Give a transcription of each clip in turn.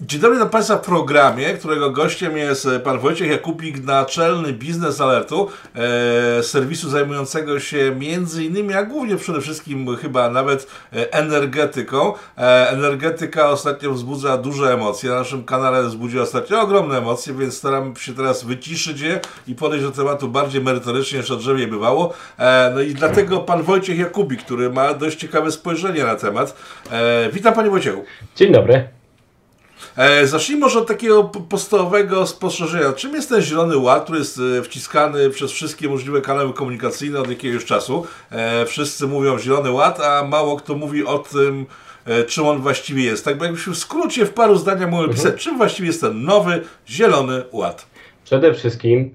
Dzień dobry na Państwa programie, którego gościem jest e, pan Wojciech Jakubik, naczelny biznes alertu, e, serwisu zajmującego się między innymi, a głównie przede wszystkim chyba nawet e, energetyką. E, energetyka ostatnio wzbudza duże emocje. Na naszym kanale wzbudzi ostatnio ogromne emocje, więc staram się teraz wyciszyć je i podejść do tematu bardziej merytorycznie niż odrzewie bywało. E, no i dlatego pan Wojciech Jakubik, który ma dość ciekawe spojrzenie na temat. E, witam panie Wojciechu. Dzień dobry. E, zacznijmy może od takiego podstawowego spostrzeżenia. Czym jest ten Zielony Ład, który jest e, wciskany przez wszystkie możliwe kanały komunikacyjne od jakiegoś czasu? E, wszyscy mówią Zielony Ład, a mało kto mówi o tym, e, czym on właściwie jest. Tak jakbyśmy w skrócie, w paru zdaniach mogli mhm. pisać, czym właściwie jest ten nowy Zielony Ład? Przede wszystkim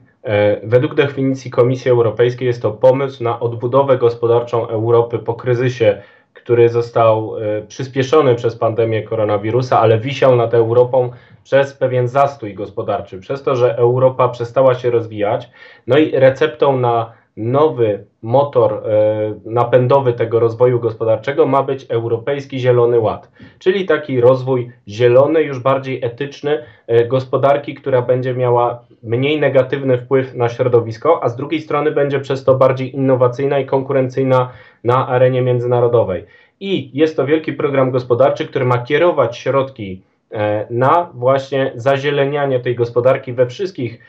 Według definicji Komisji Europejskiej jest to pomysł na odbudowę gospodarczą Europy po kryzysie który został e, przyspieszony przez pandemię koronawirusa, ale wisiał nad Europą przez pewien zastój gospodarczy, przez to, że Europa przestała się rozwijać. No i receptą na nowy motor e, napędowy tego rozwoju gospodarczego ma być Europejski Zielony Ład, czyli taki rozwój zielony, już bardziej etyczny e, gospodarki, która będzie miała mniej negatywny wpływ na środowisko, a z drugiej strony będzie przez to bardziej innowacyjna i konkurencyjna na arenie międzynarodowej. I jest to wielki program gospodarczy, który ma kierować środki e, na właśnie zazielenianie tej gospodarki we wszystkich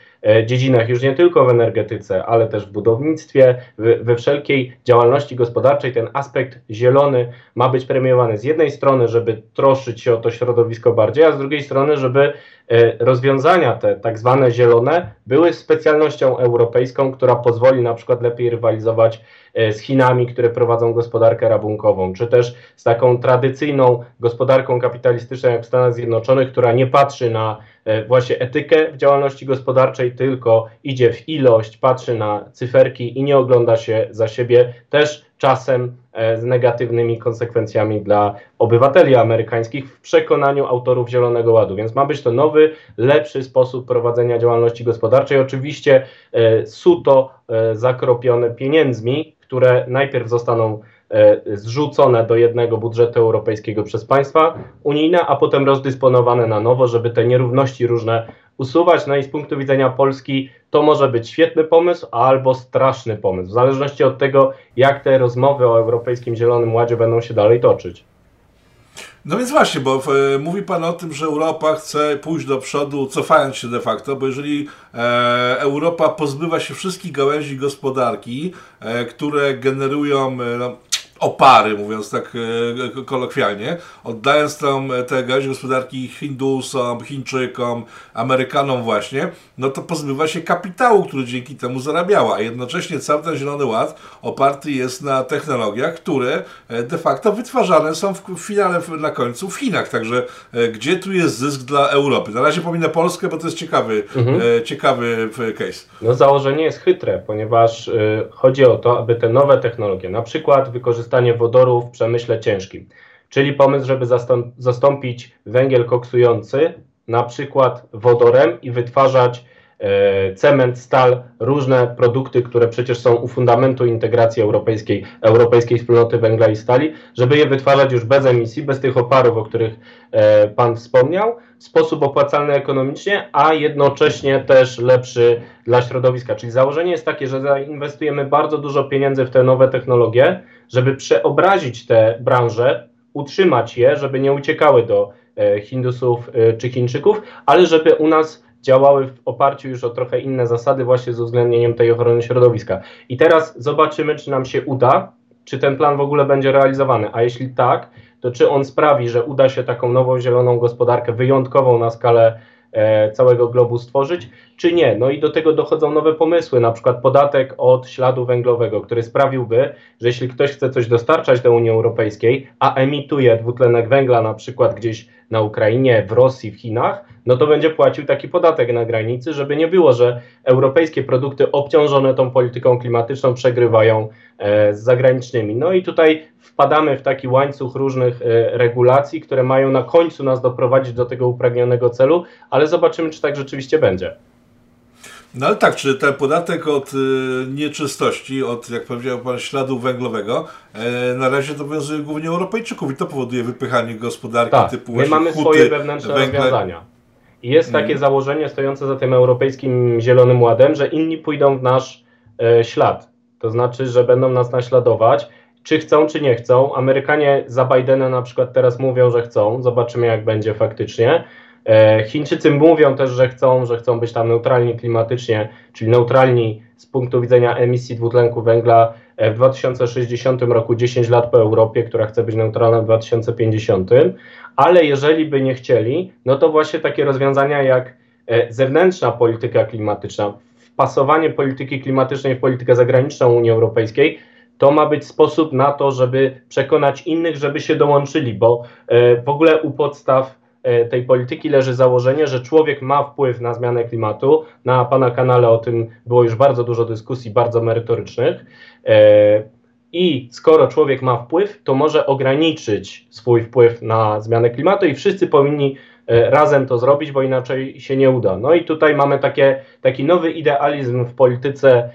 dziedzinach, już nie tylko w energetyce, ale też w budownictwie, we wszelkiej działalności gospodarczej. Ten aspekt zielony ma być premiowany z jednej strony, żeby troszczyć się o to środowisko bardziej, a z drugiej strony, żeby e, rozwiązania te tak zwane zielone były specjalnością europejską, która pozwoli na przykład lepiej rywalizować E, z Chinami, które prowadzą gospodarkę rabunkową, czy też z taką tradycyjną gospodarką kapitalistyczną jak w Stanach Zjednoczonych, która nie patrzy na e, właśnie etykę w działalności gospodarczej, tylko idzie w ilość, patrzy na cyferki i nie ogląda się za siebie, też czasem e, z negatywnymi konsekwencjami dla obywateli amerykańskich w przekonaniu autorów Zielonego Ładu. Więc ma być to nowy, lepszy sposób prowadzenia działalności gospodarczej. Oczywiście suto zakropione pieniędzmi, które najpierw zostaną e, zrzucone do jednego budżetu europejskiego przez państwa unijne, a potem rozdysponowane na nowo, żeby te nierówności różne usuwać. No i z punktu widzenia Polski to może być świetny pomysł albo straszny pomysł, w zależności od tego, jak te rozmowy o Europejskim Zielonym Ładzie będą się dalej toczyć. No więc właśnie, bo e, mówi Pan o tym, że Europa chce pójść do przodu, cofając się de facto, bo jeżeli e, Europa pozbywa się wszystkich gałęzi gospodarki, e, które generują e, no, opary, mówiąc tak e, kolokwialnie, oddając tam e, te gałęzie gospodarki Hindusom, Chińczykom, Amerykanom właśnie, no to pozbywa się kapitału, który dzięki temu zarabiała, a jednocześnie cały ten Zielony Ład oparty jest na technologiach, które e, de facto wytwarzane są w, finale na końcu w Chinach, także gdzie tu jest zysk dla Europy? Na razie pominę Polskę, bo to jest ciekawy, mhm. ciekawy case. No założenie jest chytre, ponieważ chodzi o to, aby te nowe technologie, na przykład wykorzystać wykorzystanie wodoru w przemyśle ciężkim. Czyli pomysł, żeby zastąpić węgiel koksujący na przykład wodorem i wytwarzać cement, stal, różne produkty, które przecież są u fundamentu integracji europejskiej, europejskiej wspólnoty węgla i stali, żeby je wytwarzać już bez emisji, bez tych oparów, o których e, Pan wspomniał, w sposób opłacalny ekonomicznie, a jednocześnie też lepszy dla środowiska. Czyli założenie jest takie, że zainwestujemy bardzo dużo pieniędzy w te nowe technologie, żeby przeobrazić te branże, utrzymać je, żeby nie uciekały do e, Hindusów e, czy Chińczyków, ale żeby u nas działały w oparciu już o trochę inne zasady, właśnie z uwzględnieniem tej ochrony środowiska. I teraz zobaczymy, czy nam się uda, czy ten plan w ogóle będzie realizowany. A jeśli tak, to czy on sprawi, że uda się taką nową zieloną gospodarkę wyjątkową na skalę E, całego globu stworzyć, czy nie. No i do tego dochodzą nowe pomysły, na przykład podatek od śladu węglowego, który sprawiłby, że jeśli ktoś chce coś dostarczać do Unii Europejskiej, a emituje dwutlenek węgla na przykład gdzieś na Ukrainie, w Rosji, w Chinach, no to będzie płacił taki podatek na granicy, żeby nie było, że europejskie produkty obciążone tą polityką klimatyczną przegrywają e, z zagranicznymi. No i tutaj wpadamy w taki łańcuch różnych e, regulacji, które mają na końcu nas doprowadzić do tego upragnionego celu, ale zobaczymy, czy tak rzeczywiście będzie. No ale tak, czy ten podatek od y, nieczystości, od jak powiedział pan śladu węglowego, e, na razie to obowiązuje głównie Europejczyków i to powoduje wypychanie gospodarki tak, typu my mamy huty, swoje wewnętrzne węgle. rozwiązania. I jest takie mm. założenie stojące za tym Europejskim Zielonym Ładem, że inni pójdą w nasz e, ślad. To znaczy, że będą nas naśladować, czy chcą, czy nie chcą. Amerykanie za Bidena na przykład teraz mówią, że chcą. Zobaczymy, jak będzie faktycznie. E, Chińczycy mówią też, że chcą, że chcą być tam neutralni klimatycznie, czyli neutralni z punktu widzenia emisji dwutlenku węgla e, w 2060 roku, 10 lat po Europie, która chce być neutralna w 2050, ale jeżeli by nie chcieli, no to właśnie takie rozwiązania jak e, zewnętrzna polityka klimatyczna, wpasowanie polityki klimatycznej w politykę zagraniczną Unii Europejskiej, to ma być sposób na to, żeby przekonać innych, żeby się dołączyli, bo w ogóle u podstaw E, tej polityki leży założenie, że człowiek ma wpływ na zmianę klimatu. Na Pana kanale o tym było już bardzo dużo dyskusji, bardzo merytorycznych. E, I skoro człowiek ma wpływ, to może ograniczyć swój wpływ na zmianę klimatu i wszyscy powinni e, razem to zrobić, bo inaczej się nie uda. No i tutaj mamy takie, taki nowy idealizm w polityce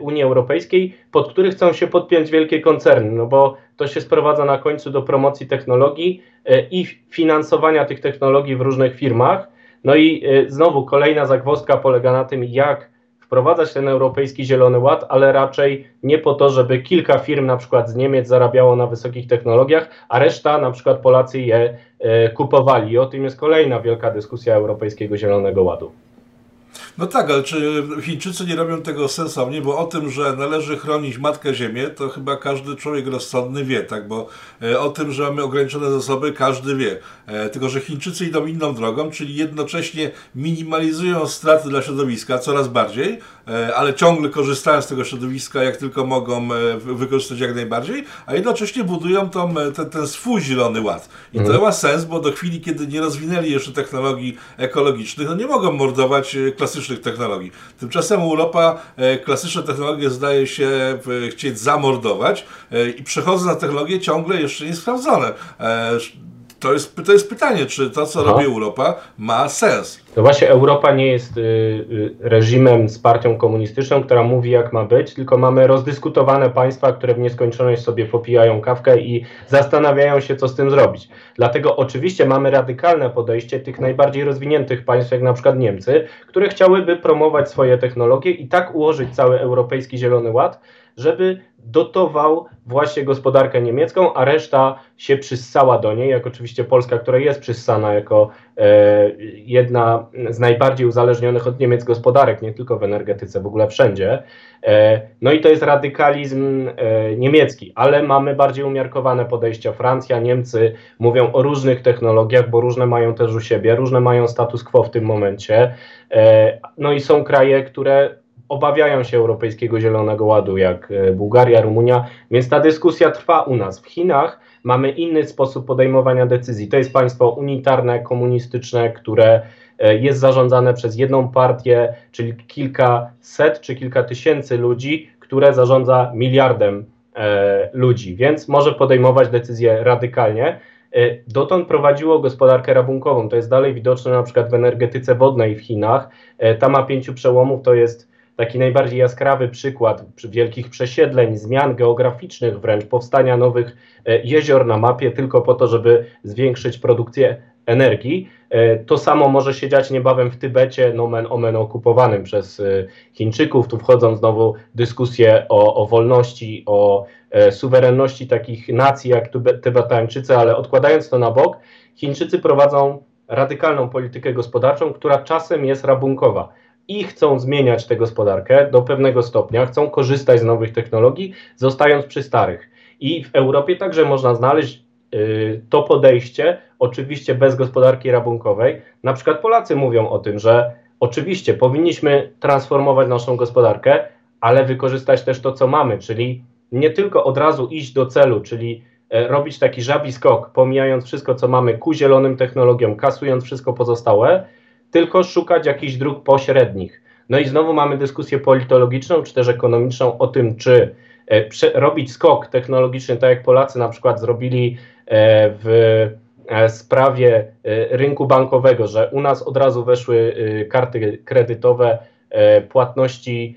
Unii Europejskiej, pod który chcą się podpiąć wielkie koncerny, no bo to się sprowadza na końcu do promocji technologii e, i finansowania tych technologii w różnych firmach. No i e, znowu kolejna zagwozdka polega na tym, jak wprowadzać ten europejski zielony ład, ale raczej nie po to, żeby kilka firm na przykład z Niemiec zarabiało na wysokich technologiach, a reszta na przykład Polacy je e, kupowali. I o tym jest kolejna wielka dyskusja Europejskiego Zielonego Ładu. No tak, ale czy Chińczycy nie robią tego sensownie, bo o tym, że należy chronić Matkę Ziemię, to chyba każdy człowiek rozsądny wie, tak, bo e, o tym, że mamy ograniczone zasoby, każdy wie. E, tylko, że Chińczycy idą inną drogą, czyli jednocześnie minimalizują straty dla środowiska coraz bardziej, e, ale ciągle korzystają z tego środowiska, jak tylko mogą wykorzystać jak najbardziej, a jednocześnie budują tą, ten, ten swój zielony ład. I mhm. to ma sens, bo do chwili, kiedy nie rozwinęli jeszcze technologii ekologicznych, no nie mogą mordować klasycznych klasycznych technologii. Tymczasem Europa e, klasyczne technologie zdaje się e, chcieć zamordować e, i przechodząc na technologie ciągle jeszcze nie sprawdzone. To jest, to jest pytanie, czy to, co Aha. robi Europa, ma sens. No właśnie, Europa nie jest y, y, reżimem z partią komunistyczną, która mówi, jak ma być, tylko mamy rozdyskutowane państwa, które w nieskończoność sobie popijają kawkę i zastanawiają się, co z tym zrobić. Dlatego oczywiście mamy radykalne podejście tych najbardziej rozwiniętych państw, jak na przykład Niemcy, które chciałyby promować swoje technologie i tak ułożyć cały europejski Zielony Ład, żeby dotował właśnie gospodarkę niemiecką, a reszta się przyssała do niej, jak oczywiście Polska, która jest przyssana jako jedna z najbardziej uzależnionych od Niemiec gospodarek, nie tylko w energetyce, w ogóle wszędzie. E, no i to jest radykalizm e, niemiecki, ale mamy bardziej umiarkowane podejścia. Francja, Niemcy mówią o różnych technologiach, bo różne mają też u siebie, różne mają status quo w tym momencie. E, no i są kraje, które obawiają się Europejskiego Zielonego Ładu, jak e, Bułgaria, Rumunia, więc ta dyskusja trwa u nas. W Chinach mamy inny sposób podejmowania decyzji. To jest państwo unitarne, komunistyczne, które e, jest zarządzane przez jedną partię, czyli kilkaset czy kilka tysięcy ludzi, które zarządza miliardem e, ludzi, więc może podejmować decyzje radykalnie. Dotąd prowadziło gospodarkę rabunkową. To jest dalej widoczne na przykład w energetyce wodnej w Chinach. Ta ma pięciu przełomów, to jest taki najbardziej jaskrawy przykład wielkich przesiedleń, zmian geograficznych wręcz, powstania nowych e, jezior na mapie tylko po to, żeby zwiększyć produkcję energii. E, to samo może się dziać niebawem w Tybecie, nomen omen okupowanym przez e, Chińczyków. Tu wchodzą znowu dyskusje o, o wolności, o suwerenności takich nacji jak Tybetańczycy, ale odkładając to na bok, Chińczycy prowadzą radykalną politykę gospodarczą, która czasem jest rabunkowa i chcą zmieniać tę gospodarkę do pewnego stopnia, chcą korzystać z nowych technologii, zostając przy starych. I w Europie także można znaleźć y, to podejście, oczywiście bez gospodarki rabunkowej. Na przykład Polacy mówią o tym, że oczywiście powinniśmy transformować naszą gospodarkę, ale wykorzystać też to, co mamy, czyli nie tylko od razu iść do celu, czyli e, robić taki żabi skok, pomijając wszystko, co mamy ku zielonym technologiom, kasując wszystko pozostałe, tylko szukać jakichś dróg pośrednich. No i znowu mamy dyskusję politologiczną czy też ekonomiczną o tym, czy e, robić skok technologiczny, tak jak Polacy na przykład zrobili e, w e, sprawie rynku bankowego, że u nas od razu weszły karty kredytowe płatności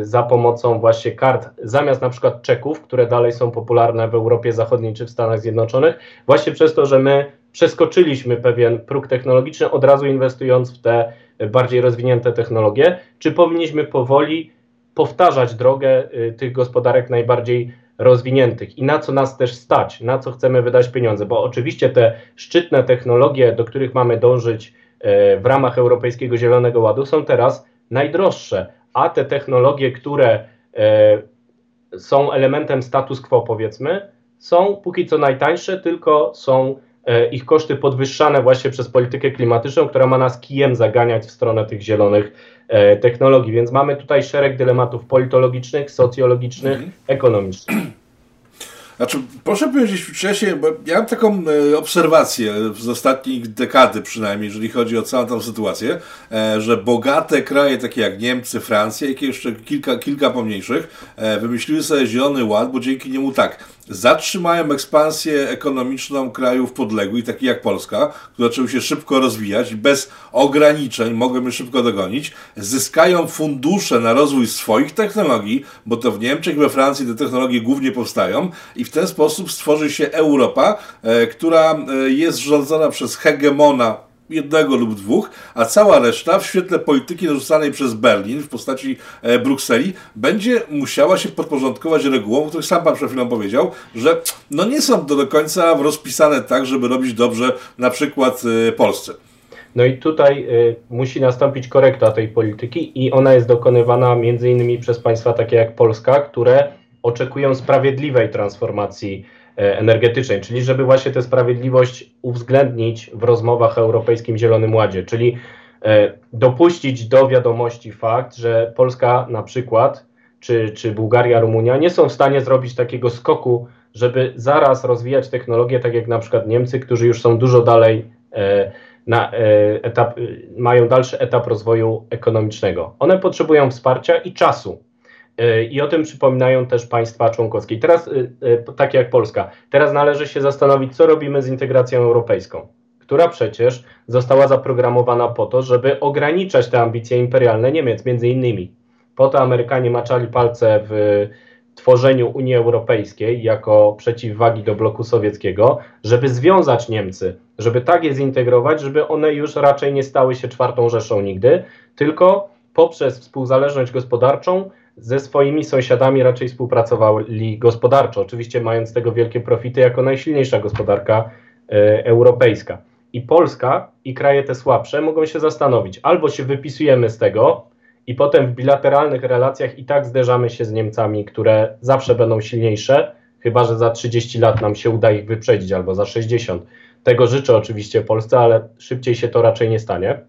za pomocą właśnie kart, zamiast na przykład czeków, które dalej są popularne w Europie Zachodniej czy w Stanach Zjednoczonych, właśnie przez to, że my przeskoczyliśmy pewien próg technologiczny, od razu inwestując w te bardziej rozwinięte technologie, czy powinniśmy powoli powtarzać drogę tych gospodarek najbardziej rozwiniętych? I na co nas też stać, na co chcemy wydać pieniądze, bo oczywiście te szczytne technologie, do których mamy dążyć e, w ramach Europejskiego Zielonego Ładu, są teraz najdroższe, a te technologie, które e, są elementem status quo, powiedzmy, są póki co najtańsze, tylko są ich koszty podwyższane właśnie przez politykę klimatyczną, która ma nas kijem zaganiać w stronę tych zielonych E, technologii. Więc mamy tutaj szereg dylematów politologicznych, socjologicznych, mhm. ekonomicznych. Znaczy, proszę powiedzieć wcześniej, bo ja mam taką e, obserwację z ostatnich dekady przynajmniej, jeżeli chodzi o całą tą sytuację, e, że bogate kraje takie jak Niemcy, Francja, jak jeszcze kilka, kilka pomniejszych, e, wymyśliły sobie zielony ład, bo dzięki niemu tak, zatrzymają ekspansję ekonomiczną krajów podległych, takich jak Polska, które zaczęły się szybko rozwijać i bez ograniczeń mogą je szybko dogonić, zyskają fundusze na rozwój swoich technologii, bo to w Niemczech, we Francji te technologie głównie powstają i w ten sposób stworzy się Europa, e, która e, jest rządzona przez hegemona jednego lub dwóch, a cała reszta w świetle polityki narzucanej przez Berlin w postaci e, Brukseli będzie musiała się podporządkować regułom, o których sam pan przed chwilą powiedział, że no nie są do końca rozpisane tak, żeby robić dobrze na przykład Polsce. No i tutaj y, musi nastąpić korekta tej polityki i ona jest dokonywana między innymi przez państwa takie jak Polska, które oczekują sprawiedliwej transformacji E, energetycznej, czyli żeby właśnie tę sprawiedliwość uwzględnić w rozmowach o Europejskim Zielonym Ładzie, czyli e, dopuścić do wiadomości fakt, że Polska na przykład, czy, czy Bułgaria, Rumunia nie są w stanie zrobić takiego skoku, żeby zaraz rozwijać technologię, tak jak na przykład Niemcy, którzy już są dużo dalej e, na etap, mają dalszy etap rozwoju ekonomicznego. One potrzebują wsparcia i czasu. E, I o tym przypominają też państwa członkowskie. teraz, e, e, tak jak Polska, teraz należy się zastanowić, co robimy z integracją europejską, która przecież została zaprogramowana po to, żeby ograniczać te ambicje imperialne Niemiec, między innymi. Po to Amerykanie maczali palce w tworzeniu Unii Europejskiej jako przeciwwagi do bloku sowieckiego, żeby związać Niemcy, żeby tak je zintegrować, żeby one już raczej nie stały się czwartą Rzeszą nigdy, tylko poprzez współzależność gospodarczą ze swoimi sąsiadami raczej współpracowali gospodarczo, oczywiście mając z tego wielkie profity jako najsilniejsza gospodarka e, europejska. I Polska i kraje te słabsze mogą się zastanowić, albo się wypisujemy z tego i potem w bilateralnych relacjach i tak zderzamy się z Niemcami, które zawsze będą silniejsze, chyba że za 30 lat nam się uda ich wyprzedzić, albo za 60. Tego życzę oczywiście Polsce, ale szybciej się to raczej nie stanie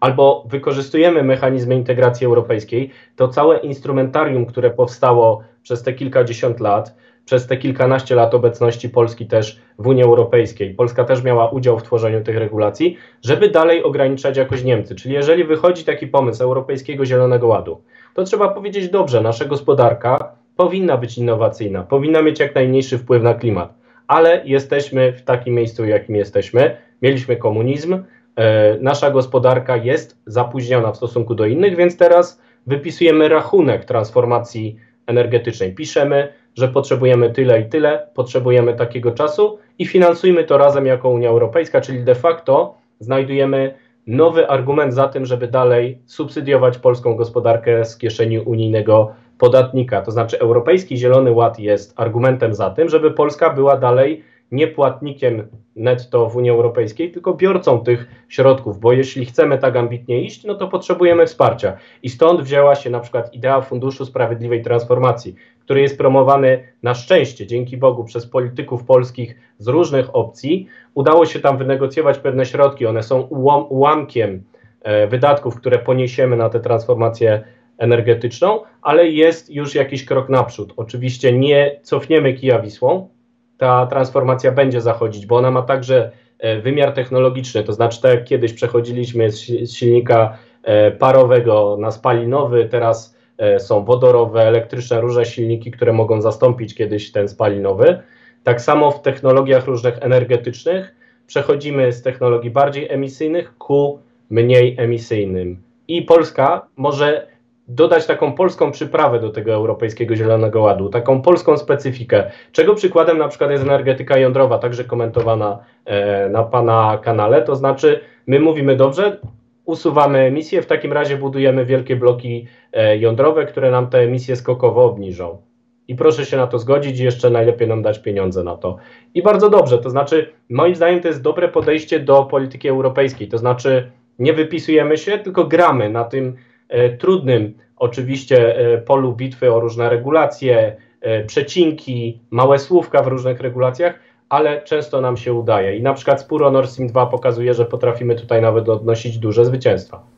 albo wykorzystujemy mechanizmy integracji europejskiej, to całe instrumentarium, które powstało przez te kilkadziesiąt lat, przez te kilkanaście lat obecności Polski też w Unii Europejskiej, Polska też miała udział w tworzeniu tych regulacji, żeby dalej ograniczać jakoś Niemcy. Czyli jeżeli wychodzi taki pomysł Europejskiego Zielonego Ładu, to trzeba powiedzieć dobrze, nasza gospodarka powinna być innowacyjna, powinna mieć jak najmniejszy wpływ na klimat, ale jesteśmy w takim miejscu, jakim jesteśmy. Mieliśmy komunizm, nasza gospodarka jest zapóźniona w stosunku do innych, więc teraz wypisujemy rachunek transformacji energetycznej. Piszemy, że potrzebujemy tyle i tyle, potrzebujemy takiego czasu i finansujmy to razem jako Unia Europejska, czyli de facto znajdujemy nowy argument za tym, żeby dalej subsydiować polską gospodarkę z kieszeni unijnego podatnika. To znaczy, Europejski Zielony Ład jest argumentem za tym, żeby Polska była dalej nie płatnikiem netto w Unii Europejskiej, tylko biorcą tych środków, bo jeśli chcemy tak ambitnie iść, no to potrzebujemy wsparcia. I stąd wzięła się na przykład idea Funduszu Sprawiedliwej Transformacji, który jest promowany na szczęście, dzięki Bogu, przez polityków polskich z różnych opcji. Udało się tam wynegocjować pewne środki, one są ułam, ułamkiem e, wydatków, które poniesiemy na tę transformację energetyczną, ale jest już jakiś krok naprzód. Oczywiście nie cofniemy kija Wisłą, ta transformacja będzie zachodzić, bo ona ma także e, wymiar technologiczny, to znaczy tak jak kiedyś przechodziliśmy z silnika e, parowego na spalinowy, teraz e, są wodorowe, elektryczne, różne silniki, które mogą zastąpić kiedyś ten spalinowy. Tak samo w technologiach różnych energetycznych przechodzimy z technologii bardziej emisyjnych ku mniej emisyjnym i Polska może dodać taką polską przyprawę do tego Europejskiego Zielonego Ładu, taką polską specyfikę, czego przykładem na przykład jest energetyka jądrowa, także komentowana e, na Pana kanale, to znaczy my mówimy dobrze, usuwamy emisje, w takim razie budujemy wielkie bloki e, jądrowe, które nam te emisje skokowo obniżą. I proszę się na to zgodzić, i jeszcze najlepiej nam dać pieniądze na to. I bardzo dobrze, to znaczy, moim zdaniem, to jest dobre podejście do polityki europejskiej. To znaczy, nie wypisujemy się, tylko gramy na tym trudnym, oczywiście, e, polu bitwy o różne regulacje, e, przecinki, małe słówka w różnych regulacjach, ale często nam się udaje. I na przykład spór o Nord Stream 2 pokazuje, że potrafimy tutaj nawet odnosić duże zwycięstwa.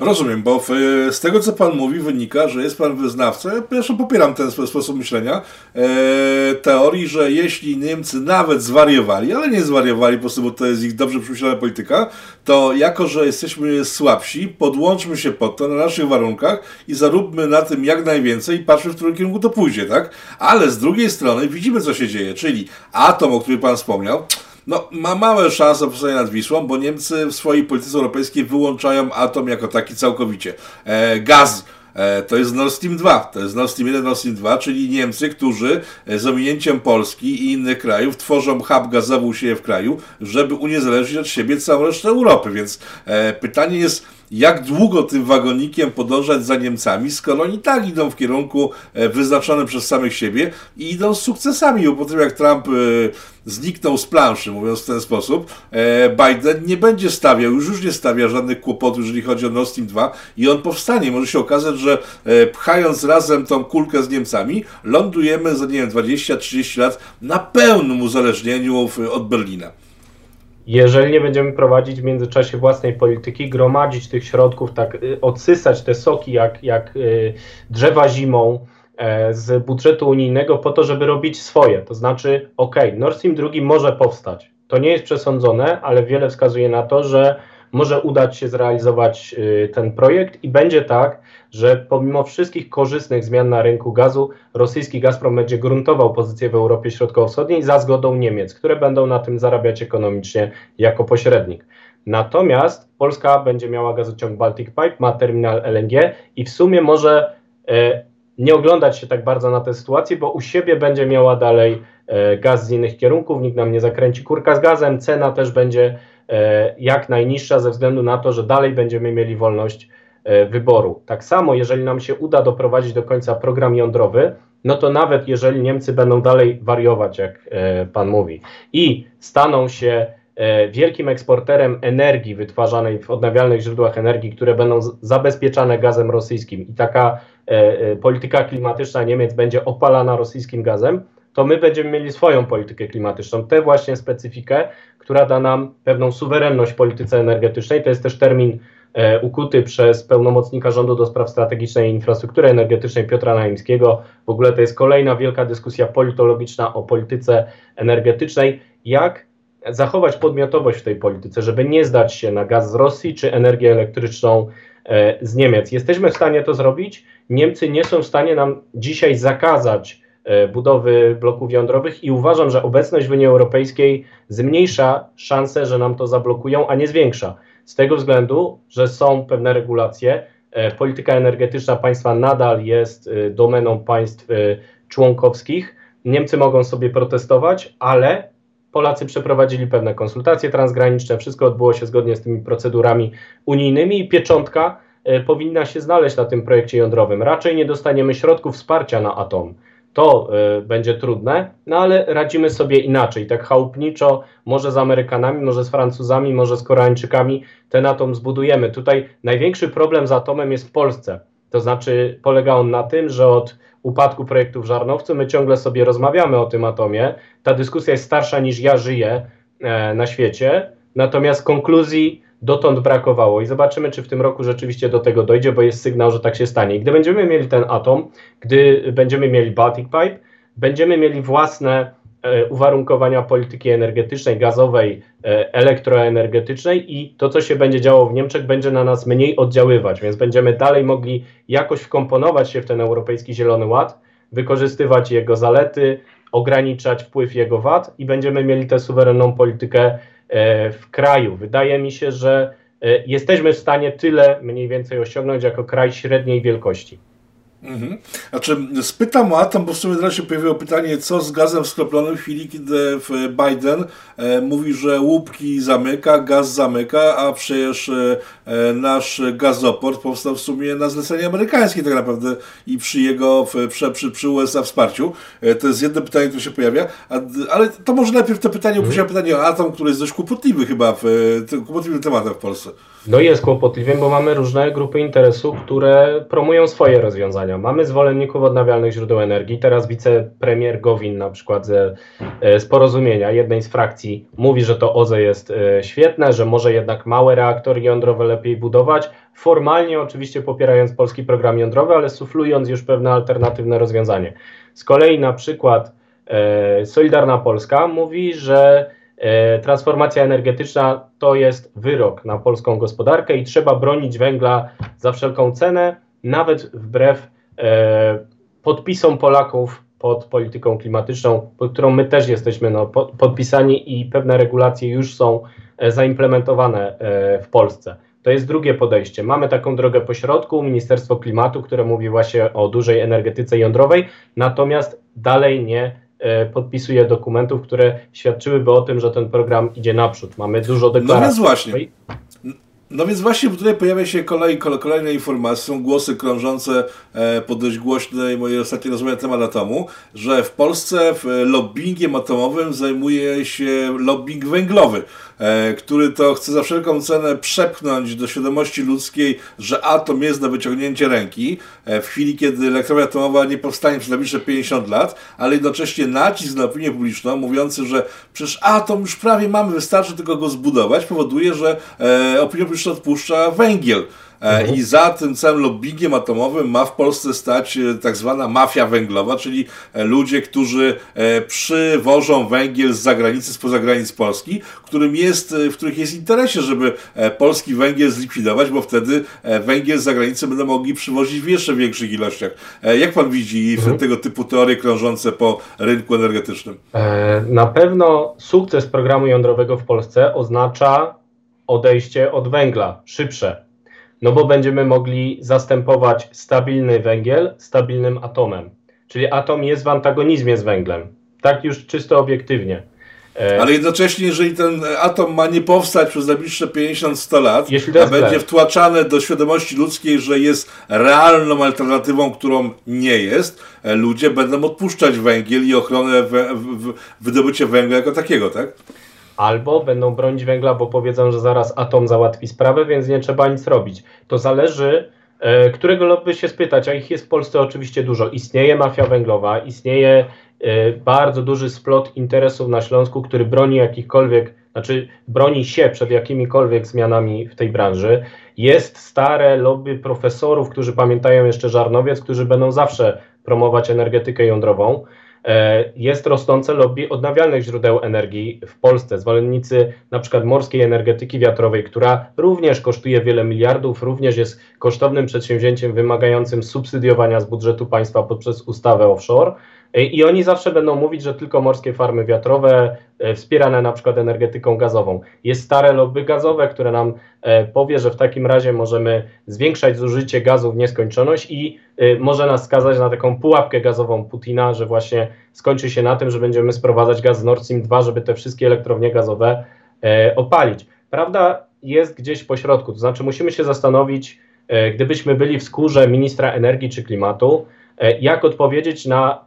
Rozumiem, bo w, z tego, co Pan mówi, wynika, że jest Pan wyznawcą, ja pierwszy popieram ten sposób myślenia, e, teorii, że jeśli Niemcy nawet zwariowali, ale nie zwariowali po prostu, bo to jest ich dobrze przemyślana polityka, to jako, że jesteśmy słabsi, podłączmy się pod to na naszych warunkach i zaróbmy na tym jak najwięcej i patrzmy, w którym kierunku to pójdzie, tak? Ale z drugiej strony widzimy, co się dzieje, czyli atom, o którym Pan wspomniał, no, ma małe szanse powstania nad Wisłą, bo Niemcy w swojej polityce europejskiej wyłączają atom jako taki całkowicie. E, gaz e, to jest Nord Stream 2, to jest Nord Stream 1, Nord Stream 2, czyli Niemcy, którzy e, z ominięciem Polski i innych krajów tworzą hub gazowy u siebie w kraju, żeby uniezależnić od siebie całą resztę Europy. Więc e, pytanie jest, jak długo tym wagonikiem podążać za Niemcami, skoro oni tak idą w kierunku e, wyznaczonym przez samych siebie i idą z sukcesami, bo po tym jak Trump e, zniknął z planszy, mówiąc w ten sposób, e, Biden nie będzie stawiał, już już nie stawia żadnych kłopotów, jeżeli chodzi o Nord Stream 2 i on powstanie. Może się okazać, że pchając razem tą kulkę z Niemcami, lądujemy za, nie wiem, 20-30 lat na pełnym uzależnieniu od Berlina jeżeli nie będziemy prowadzić w międzyczasie własnej polityki, gromadzić tych środków, tak y, odsysać te soki jak, jak y, drzewa zimą e, z budżetu unijnego po to, żeby robić swoje. To znaczy, ok, Nord Stream 2 może powstać. To nie jest przesądzone, ale wiele wskazuje na to, że może udać się zrealizować y, ten projekt i będzie tak, że pomimo wszystkich korzystnych zmian na rynku gazu, rosyjski Gazprom będzie gruntował pozycję w Europie Środkowo-Wschodniej za zgodą Niemiec, które będą na tym zarabiać ekonomicznie jako pośrednik. Natomiast Polska będzie miała gazociąg Baltic Pipe, ma terminal LNG i w sumie może e, nie oglądać się tak bardzo na tę sytuację, bo u siebie będzie miała dalej e, gaz z innych kierunków, nikt nam nie zakręci kurka z gazem, cena też będzie jak najniższa ze względu na to, że dalej będziemy mieli wolność E, wyboru. Tak samo, jeżeli nam się uda doprowadzić do końca program jądrowy, no to nawet jeżeli Niemcy będą dalej wariować, jak e, pan mówi, i staną się e, wielkim eksporterem energii wytwarzanej w odnawialnych źródłach energii, które będą zabezpieczane gazem rosyjskim i taka polityka klimatyczna Niemiec będzie opalana rosyjskim gazem, to my będziemy mieli swoją politykę klimatyczną, tę właśnie specyfikę, która da nam pewną suwerenność w polityce energetycznej. To jest też termin E, ukuty przez pełnomocnika rządu do spraw strategicznej infrastruktury energetycznej Piotra Naimskiego. W ogóle to jest kolejna wielka dyskusja politologiczna o polityce energetycznej. Jak zachować podmiotowość w tej polityce, żeby nie zdać się na gaz z Rosji czy energię elektryczną e, z Niemiec. Jesteśmy w stanie to zrobić. Niemcy nie są w stanie nam dzisiaj zakazać budowy bloków jądrowych i uważam, że obecność w Unii Europejskiej zmniejsza szanse, że nam to zablokują, a nie zwiększa z tego względu, że są pewne regulacje. E, polityka energetyczna państwa nadal jest e, domeną państw e, członkowskich. Niemcy mogą sobie protestować, ale Polacy przeprowadzili pewne konsultacje transgraniczne, wszystko odbyło się zgodnie z tymi procedurami unijnymi i pieczątka powinna się znaleźć na tym projekcie jądrowym. Raczej nie dostaniemy środków wsparcia na atom to y, będzie trudne, no ale radzimy sobie inaczej, tak chałupniczo, może z Amerykanami, może z Francuzami, może z Koreańczykami ten atom zbudujemy. Tutaj największy problem z atomem jest w Polsce. To znaczy polega on na tym, że od upadku projektu w Żarnowcu my ciągle sobie rozmawiamy o tym atomie. Ta dyskusja jest starsza niż ja żyję e, na świecie, natomiast konkluzji dotąd brakowało i zobaczymy, czy w tym roku rzeczywiście do tego dojdzie, bo jest sygnał, że tak się stanie. I gdy będziemy mieli ten atom, gdy będziemy mieli Baltic Pipe, będziemy mieli własne e, uwarunkowania polityki energetycznej, gazowej, e, elektroenergetycznej i to, co się będzie działo w Niemczech, będzie na nas mniej oddziaływać, więc będziemy dalej mogli jakoś wkomponować się w ten Europejski Zielony Ład, wykorzystywać jego zalety, ograniczać wpływ jego wad i będziemy mieli tę suwerenną politykę w kraju. Wydaje mi się, że jesteśmy w stanie tyle mniej więcej osiągnąć jako kraj średniej wielkości. Mhm. Znaczy, spytam o atom, bo w sumie teraz się pojawiło pytanie, co z gazem skroplonym w chwili, kiedy Biden e, mówi, że łupki zamyka, gaz zamyka, a przecież e, e, nasz gazoport powstał w sumie na zlecenie amerykańskie tak naprawdę i przy jego, przy, przy, przy USA wsparciu. E, to jest jedno pytanie, które się pojawia, a, ale to może najpierw to pytanie, mhm. pytanie o atom, który jest dość kłopotliwy chyba, w, kłopotliwym tematem w Polsce. No jest kłopotliwym, bo mamy różne grupy interesów, które promują swoje rozwiązania. Mamy zwolenników odnawialnych źródeł energii. Teraz wicepremier Gowin na przykład ze e, z porozumienia jednej z frakcji mówi, że to OZE jest e, świetne, że może jednak małe reaktory jądrowe lepiej budować. Formalnie oczywiście popierając polski program jądrowy, ale suflując już pewne alternatywne rozwiązanie. Z kolei na przykład e, Solidarna Polska mówi, że transformacja energetyczna to jest wyrok na polską gospodarkę i trzeba bronić węgla za wszelką cenę, nawet wbrew podpisom Polaków pod polityką klimatyczną, pod którą my też jesteśmy no, podpisani i pewne regulacje już są e, zaimplementowane w Polsce. To jest drugie podejście. Mamy taką drogę pośrodku, Ministerstwo Klimatu, które mówi właśnie o dużej energetyce jądrowej, natomiast dalej nie E, podpisuje dokumentów, które świadczyłyby o tym, że ten program idzie naprzód. Mamy dużo deklaracji. No więc właśnie. No więc właśnie tutaj pojawia się kolej, kolejne informacje, są głosy krążące e, po dość głośnej mojej ostatniej rozmowie na temat atomu, że w Polsce w lobbyingiem atomowym zajmuje się lobbying węglowy. E, który to chce za wszelką cenę przepchnąć do świadomości ludzkiej, że atom jest na wyciągnięcie ręki, e, w chwili, kiedy elektrownia atomowa nie powstanie przez najbliższe 50 lat, ale jednocześnie nacisk na opinię publiczną, mówiący, że przecież atom już prawie mamy, wystarczy tylko go zbudować, powoduje, że e, opinia publiczna odpuszcza węgiel. E, mhm. I za tym całym lobbyingiem atomowym ma w Polsce stać e, tak zwana mafia węglowa, czyli e, ludzie, którzy przywożą węgiel z zagranicy, spoza granic Polski, którym jest, w których jest interesie, żeby polski węgiel zlikwidować, bo wtedy węgiel z zagranicy będą mogli przywozić w jeszcze większych ilościach. Jak pan widzi mhm. tego typu teorie krążące po rynku energetycznym? Na pewno sukces programu jądrowego w Polsce oznacza odejście od węgla, szybsze, no bo będziemy mogli zastępować stabilny węgiel stabilnym atomem. Czyli atom jest w antagonizmie z węglem. Tak już czysto obiektywnie. E, Ale jednocześnie, jeżeli ten atom ma nie powstać przez najbliższe 50-100 lat, a będzie wtłaczane do świadomości ludzkiej, że jest realną alternatywą, którą nie jest, e, ludzie będą odpuszczać węgiel i ochronę wydobycia węgla jako takiego, tak? Albo będą bronić węgla, bo powiedzą, że zaraz atom załatwi sprawę, więc nie trzeba nic robić. To zależy, e, którego lobby się spytać, a ich jest w Polsce oczywiście dużo. Istnieje mafia węglowa, istnieje e, bardzo duży splot interesów na Śląsku, który broni jakichkolwiek, znaczy broni się przed jakimikolwiek zmianami w tej branży. Jest stare lobby profesorów, którzy pamiętają jeszcze Żarnowiec, którzy będą zawsze promować energetykę jądrową. E, jest rosnące lobby odnawialnych źródeł energii w Polsce. Zwolennicy na przykład morskiej energetyki wiatrowej, która również kosztuje wiele miliardów, również jest kosztownym przedsięwzięciem wymagającym subsydiowania z budżetu państwa poprzez ustawę offshore. E, I oni zawsze będą mówić, że tylko morskie farmy wiatrowe, e, wspierane na przykład energetyką gazową. Jest stare lobby gazowe, które nam powie, że w takim razie możemy zwiększać zużycie gazu w nieskończoność i może nas skazać na taką pułapkę gazową Putina, że właśnie skończy się na tym, że będziemy sprowadzać gaz z Nord Stream 2, żeby te wszystkie elektrownie gazowe opalić. Prawda jest gdzieś po środku, to znaczy musimy się zastanowić, gdybyśmy byli w skórze ministra energii czy klimatu, jak odpowiedzieć na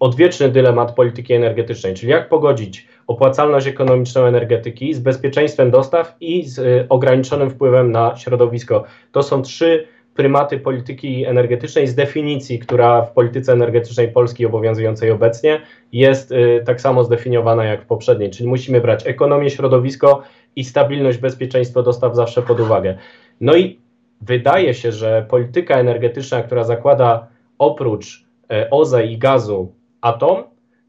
odwieczny dylemat polityki energetycznej, czyli jak pogodzić opłacalność ekonomiczną energetyki z bezpieczeństwem dostaw i z y, ograniczonym wpływem na środowisko. To są trzy prymaty polityki energetycznej z definicji, która w polityce energetycznej Polski obowiązującej obecnie jest y, tak samo zdefiniowana jak w poprzedniej, czyli musimy brać ekonomię, środowisko i stabilność, bezpieczeństwo dostaw zawsze pod uwagę. No i wydaje się, że polityka energetyczna, która zakłada oprócz OZE i gazu atom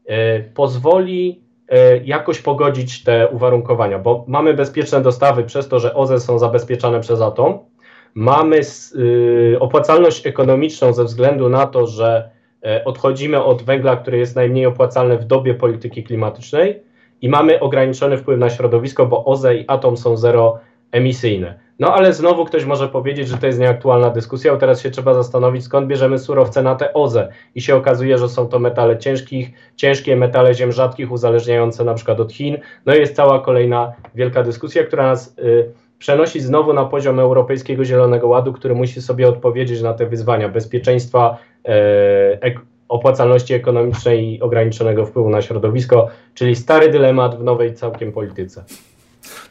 e, pozwoli e, jakoś pogodzić te uwarunkowania, bo mamy bezpieczne dostawy przez to, że OZE są zabezpieczane przez atom, mamy opłacalność ekonomiczną ze względu na to, że odchodzimy od węgla, który jest najmniej opłacalny w dobie polityki klimatycznej i mamy ograniczony wpływ na środowisko, bo OZE i atom są zero emisyjne. No ale znowu ktoś może powiedzieć, że to jest nieaktualna dyskusja, bo teraz się trzeba zastanowić, skąd bierzemy surowce na te OZE. I się okazuje, że są to metale ciężkich, ciężkie metale ziem rzadkich, uzależniające na przykład od Chin. No i jest cała kolejna wielka dyskusja, która nas y, przenosi znowu na poziom Europejskiego Zielonego Ładu, który musi sobie odpowiedzieć na te wyzwania bezpieczeństwa, y, opłacalności ekonomicznej i ograniczonego wpływu na środowisko, czyli stary dylemat w nowej całkiem polityce.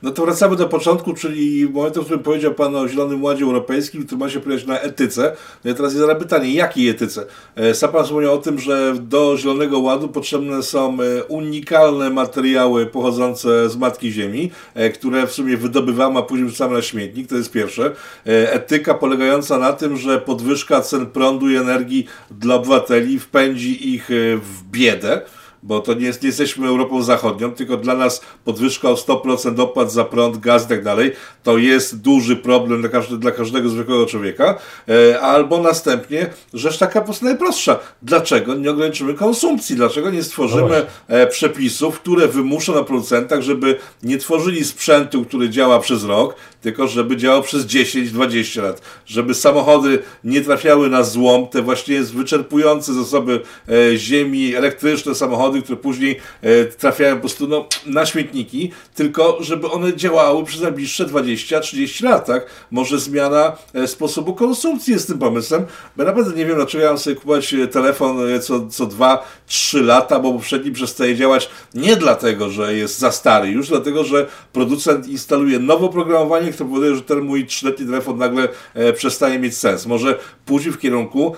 No to wracamy do początku, czyli momentu, w którym powiedział Pan o Zielonym Ładzie Europejskim, który ma się pojawić na etyce. No i teraz jest pytanie, jakiej etyce? E, sam Pan wspomniał o tym, że do Zielonego Ładu potrzebne są e, unikalne materiały pochodzące z Matki Ziemi, e, które w sumie wydobywamy, a później wrzucamy na śmietnik, to jest pierwsze. Etyka polegająca na tym, że podwyżka cen prądu i energii dla obywateli wpędzi ich w biedę bo to nie, jest, nie jesteśmy Europą Zachodnią, tylko dla nas podwyżka o 100% opłat za prąd, gaz i tak dalej, to jest duży problem dla, każdy, dla każdego zwykłego człowieka. E, albo następnie rzecz taka po prostu najprostsza. Dlaczego nie ograniczymy konsumpcji? Dlaczego nie stworzymy no e, przepisów, które wymuszą na producentach, żeby nie tworzyli sprzętu, który działa przez rok, tylko żeby działał przez 10-20 lat. Żeby samochody nie trafiały na złom, te właśnie wyczerpujące zasoby e, ziemi, elektryczne samochody, które później e, trafiają po prostu no, na śmietniki, tylko żeby one działały przez najbliższe 20-30 lat, tak? Może zmiana e, sposobu konsumpcji jest tym pomysłem, bo naprawdę nie wiem, dlaczego ja mam sobie kupować e, telefon co, co 2-3 lata, bo poprzedni przestaje działać nie dlatego, że jest za stary, już dlatego, że producent instaluje nowe oprogramowanie, które powoduje, że ten mój 3-letni telefon nagle przestaje mieć sens. Może pójdzie w kierunku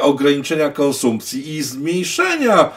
ograniczenia konsumpcji i zmniejszenia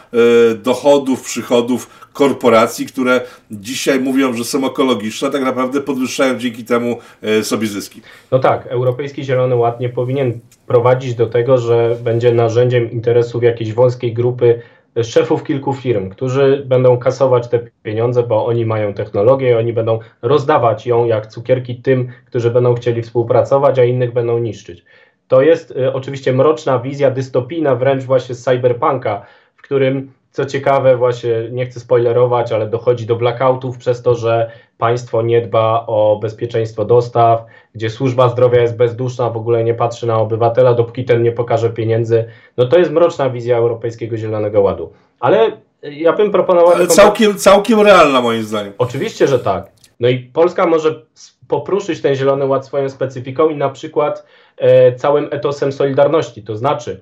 dochodów, przychodów korporacji, które dzisiaj mówią, że są ekologiczne, tak naprawdę podwyższają dzięki temu e, sobie zyski. No tak, Europejski Zielony Ład nie powinien prowadzić do tego, że będzie narzędziem interesów jakiejś wąskiej grupy szefów kilku firm, którzy będą kasować te pieniądze, bo oni mają technologię, oni będą rozdawać ją jak cukierki tym, którzy będą chcieli współpracować, a innych będą niszczyć. To jest y, oczywiście mroczna wizja, dystopijna wręcz właśnie z cyberpunka, w którym co ciekawe, właśnie nie chcę spoilerować, ale dochodzi do blackoutów przez to, że państwo nie dba o bezpieczeństwo dostaw, gdzie służba zdrowia jest bezduszna, w ogóle nie patrzy na obywatela, dopóki ten nie pokaże pieniędzy. No to jest mroczna wizja Europejskiego Zielonego Ładu. Ale ja bym proponował. Ale całkiem, całkiem realna moim zdaniem. Oczywiście, że tak. No i Polska może popruszyć ten Zielony Ład swoją specyfiką i na przykład e, całym etosem Solidarności. To znaczy,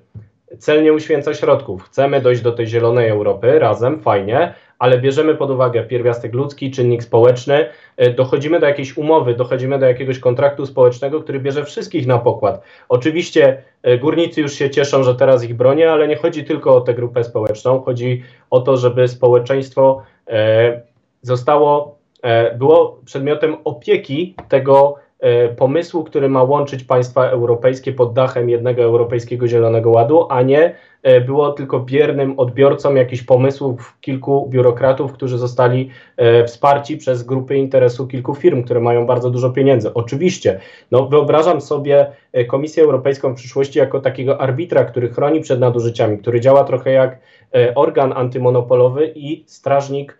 cel nie uświęca środków. Chcemy dojść do tej zielonej Europy razem, fajnie, ale bierzemy pod uwagę pierwiastek ludzki, czynnik społeczny, e, dochodzimy do jakiejś umowy, dochodzimy do jakiegoś kontraktu społecznego, który bierze wszystkich na pokład. Oczywiście e, górnicy już się cieszą, że teraz ich bronię, ale nie chodzi tylko o tę grupę społeczną, chodzi o to, żeby społeczeństwo e, zostało, było przedmiotem opieki tego pomysłu, który ma łączyć państwa europejskie pod dachem jednego Europejskiego Zielonego Ładu, a nie e, było tylko biernym odbiorcą jakichś pomysłów kilku biurokratów, którzy zostali e, wsparci przez grupy interesu kilku firm, które mają bardzo dużo pieniędzy. Oczywiście, no wyobrażam sobie Komisję Europejską w przyszłości jako takiego arbitra, który chroni przed nadużyciami, który działa trochę jak organ antymonopolowy i strażnik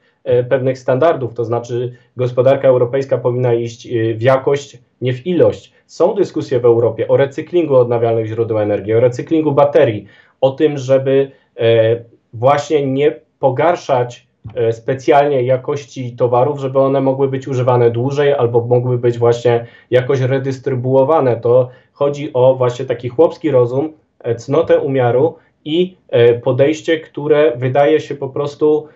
pewnych standardów, to znaczy gospodarka europejska powinna iść w jakość, nie w ilość. Są dyskusje w Europie o recyklingu odnawialnych źródeł energii, o recyklingu baterii, o tym, żeby e, właśnie nie pogarszać e, specjalnie jakości towarów, żeby one mogły być używane dłużej albo mogły być właśnie jakoś redystrybuowane. To chodzi o właśnie taki chłopski rozum, e, cnotę umiaru i podejście, które wydaje się po prostu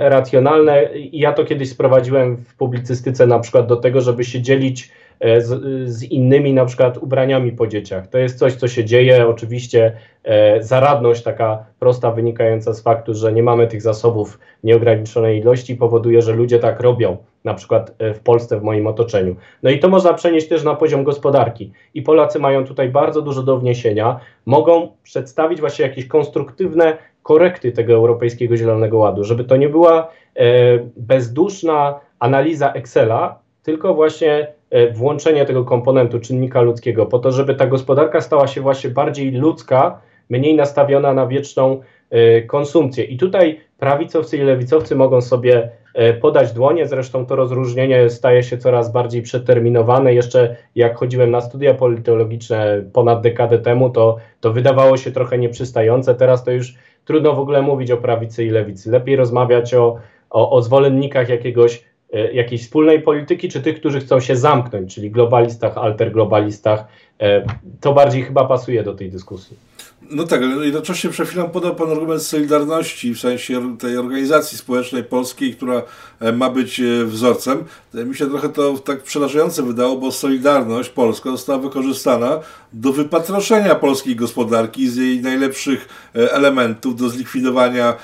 racjonalne. Ja to kiedyś sprowadziłem w publicystyce na przykład do tego, żeby się dzielić E, z, z, innymi na przykład ubraniami po dzieciach. To jest coś, co się dzieje. Oczywiście e, zaradność taka prosta, wynikająca z faktu, że nie mamy tych zasobów nieograniczonej ilości, powoduje, że ludzie tak robią, na przykład e, w Polsce, w moim otoczeniu. No i to można przenieść też na poziom gospodarki. I Polacy mają tutaj bardzo dużo do wniesienia. Mogą przedstawić właśnie jakieś konstruktywne korekty tego Europejskiego Zielonego Ładu, żeby to nie była e, bezduszna analiza Excela, tylko właśnie E, włączenie tego komponentu czynnika ludzkiego, po to, żeby ta gospodarka stała się właśnie bardziej ludzka, mniej nastawiona na wieczną e, konsumpcję. I tutaj prawicowcy i lewicowcy mogą sobie podać dłonie. Zresztą to rozróżnienie staje się coraz bardziej przeterminowane. Jeszcze jak chodziłem na studia politologiczne ponad dekadę temu, to, to wydawało się trochę nieprzystające. Teraz to już trudno w ogóle mówić o prawicy i lewicy. Lepiej rozmawiać o, o, o zwolennikach jakiegoś E, jakiejś wspólnej polityki, czy tych, którzy chcą się zamknąć, czyli globalistach, alterglobalistach. E, to bardziej chyba pasuje do tej dyskusji. No tak, ale jednocześnie przed chwilą podał Pan argument Solidarności, w sensie tej organizacji społecznej polskiej, która e, ma być e, wzorcem. E, mi się trochę to tak przerażające wydało, bo Solidarność Polska została wykorzystana do wypatroszenia polskiej gospodarki z jej najlepszych elementów, do zlikwidowania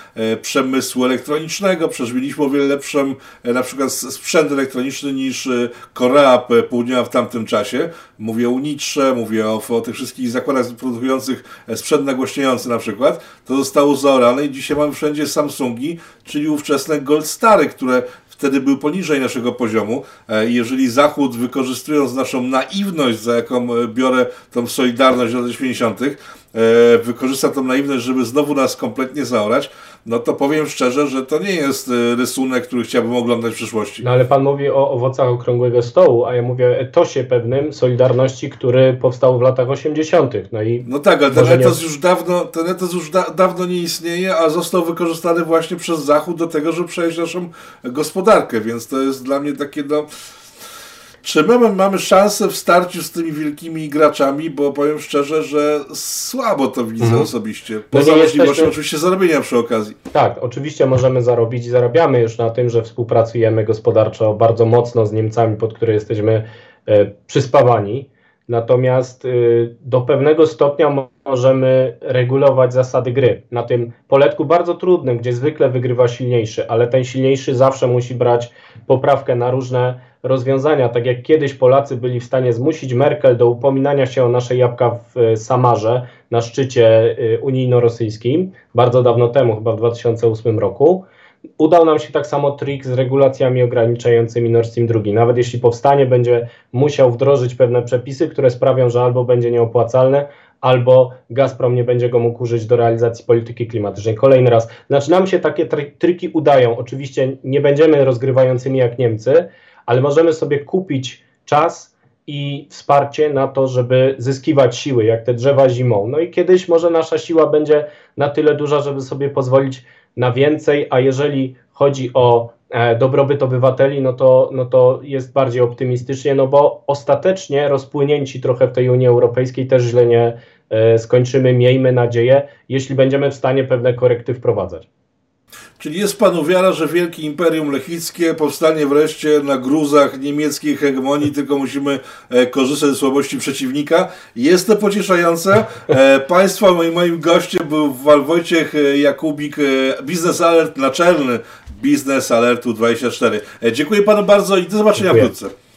przemysłu elektronicznego. Przecież mieliśmy o wiele lepszą na przykład sprzęt elektroniczny niż Korea Południowa w tamtym czasie. Mówię o Unitrze, mówię o, o tych wszystkich zakładach produkujących sprzęt przednagłośniający na przykład, to zostało zaorane i dzisiaj mamy wszędzie Samsungi, czyli ówczesne Gold Stary, które wtedy były poniżej naszego poziomu. E, jeżeli Zachód, wykorzystując naszą naiwność, za jaką e, biorę tą solidarność lat 80., e, wykorzysta tą naiwność, żeby znowu nas kompletnie zaorać, no to powiem szczerze, że to nie jest y, rysunek, który chciałbym oglądać w przyszłości. No ale pan mówi o owocach okrągłego stołu, a ja mówię o etosie pewnym Solidarności, który powstał w latach 80. No, i no tak, ale ten etos, nie... już dawno, ten etos już da, dawno nie istnieje, a został wykorzystany właśnie przez Zachód do tego, żeby przejść naszą gospodarkę, więc to jest dla mnie takie no czy my mamy szansę w starciu z tymi wielkimi graczami, bo powiem szczerze, że słabo to widzę mhm. osobiście. Poza możliwością oczywiście zarobienia przy okazji. Tak, oczywiście możemy zarobić i zarabiamy już na tym, że współpracujemy gospodarczo bardzo mocno z Niemcami, pod które jesteśmy e, przyspawani. Natomiast y, do pewnego stopnia możemy regulować zasady gry. Na tym poletku bardzo trudnym, gdzie zwykle wygrywa silniejszy, ale ten silniejszy zawsze musi brać poprawkę na różne rozwiązania. Tak jak kiedyś Polacy byli w stanie zmusić Merkel do upominania się o nasze jabłka w y, Samarze na szczycie y, unijno-rosyjskim, bardzo dawno temu, chyba w 2008 roku Udał nam się tak samo trik z regulacjami ograniczającymi Nord Stream 2. Nawet jeśli powstanie, będzie musiał wdrożyć pewne przepisy, które sprawią, że albo będzie nieopłacalne, albo Gazprom nie będzie go mógł użyć do realizacji polityki klimatycznej. Kolejny raz. Znaczy nam się takie triki udają. Oczywiście nie będziemy rozgrywającymi jak Niemcy, ale możemy sobie kupić czas i wsparcie na to, żeby zyskiwać siły, jak te drzewa zimą. No i kiedyś może nasza siła będzie na tyle duża, żeby sobie pozwolić na więcej, a jeżeli chodzi o e, dobrobyt obywateli, no to, no to jest bardziej optymistycznie, no bo ostatecznie rozpłynięci trochę w tej Unii Europejskiej też źle nie e, skończymy, miejmy nadzieję, jeśli będziemy w stanie pewne korekty wprowadzać. Czyli jest panu wiara, że wielkie imperium lechickie powstanie wreszcie na gruzach niemieckiej hegemonii, tylko musimy e, korzystać ze słabości przeciwnika. Jest to pocieszające. E, państwa, moim, moim gościem był Wojciech e, Jakubik, Biznes Alert naczelny Biznes Alertu 24. Dziękuję panu bardzo i do zobaczenia Dziękuję. wkrótce.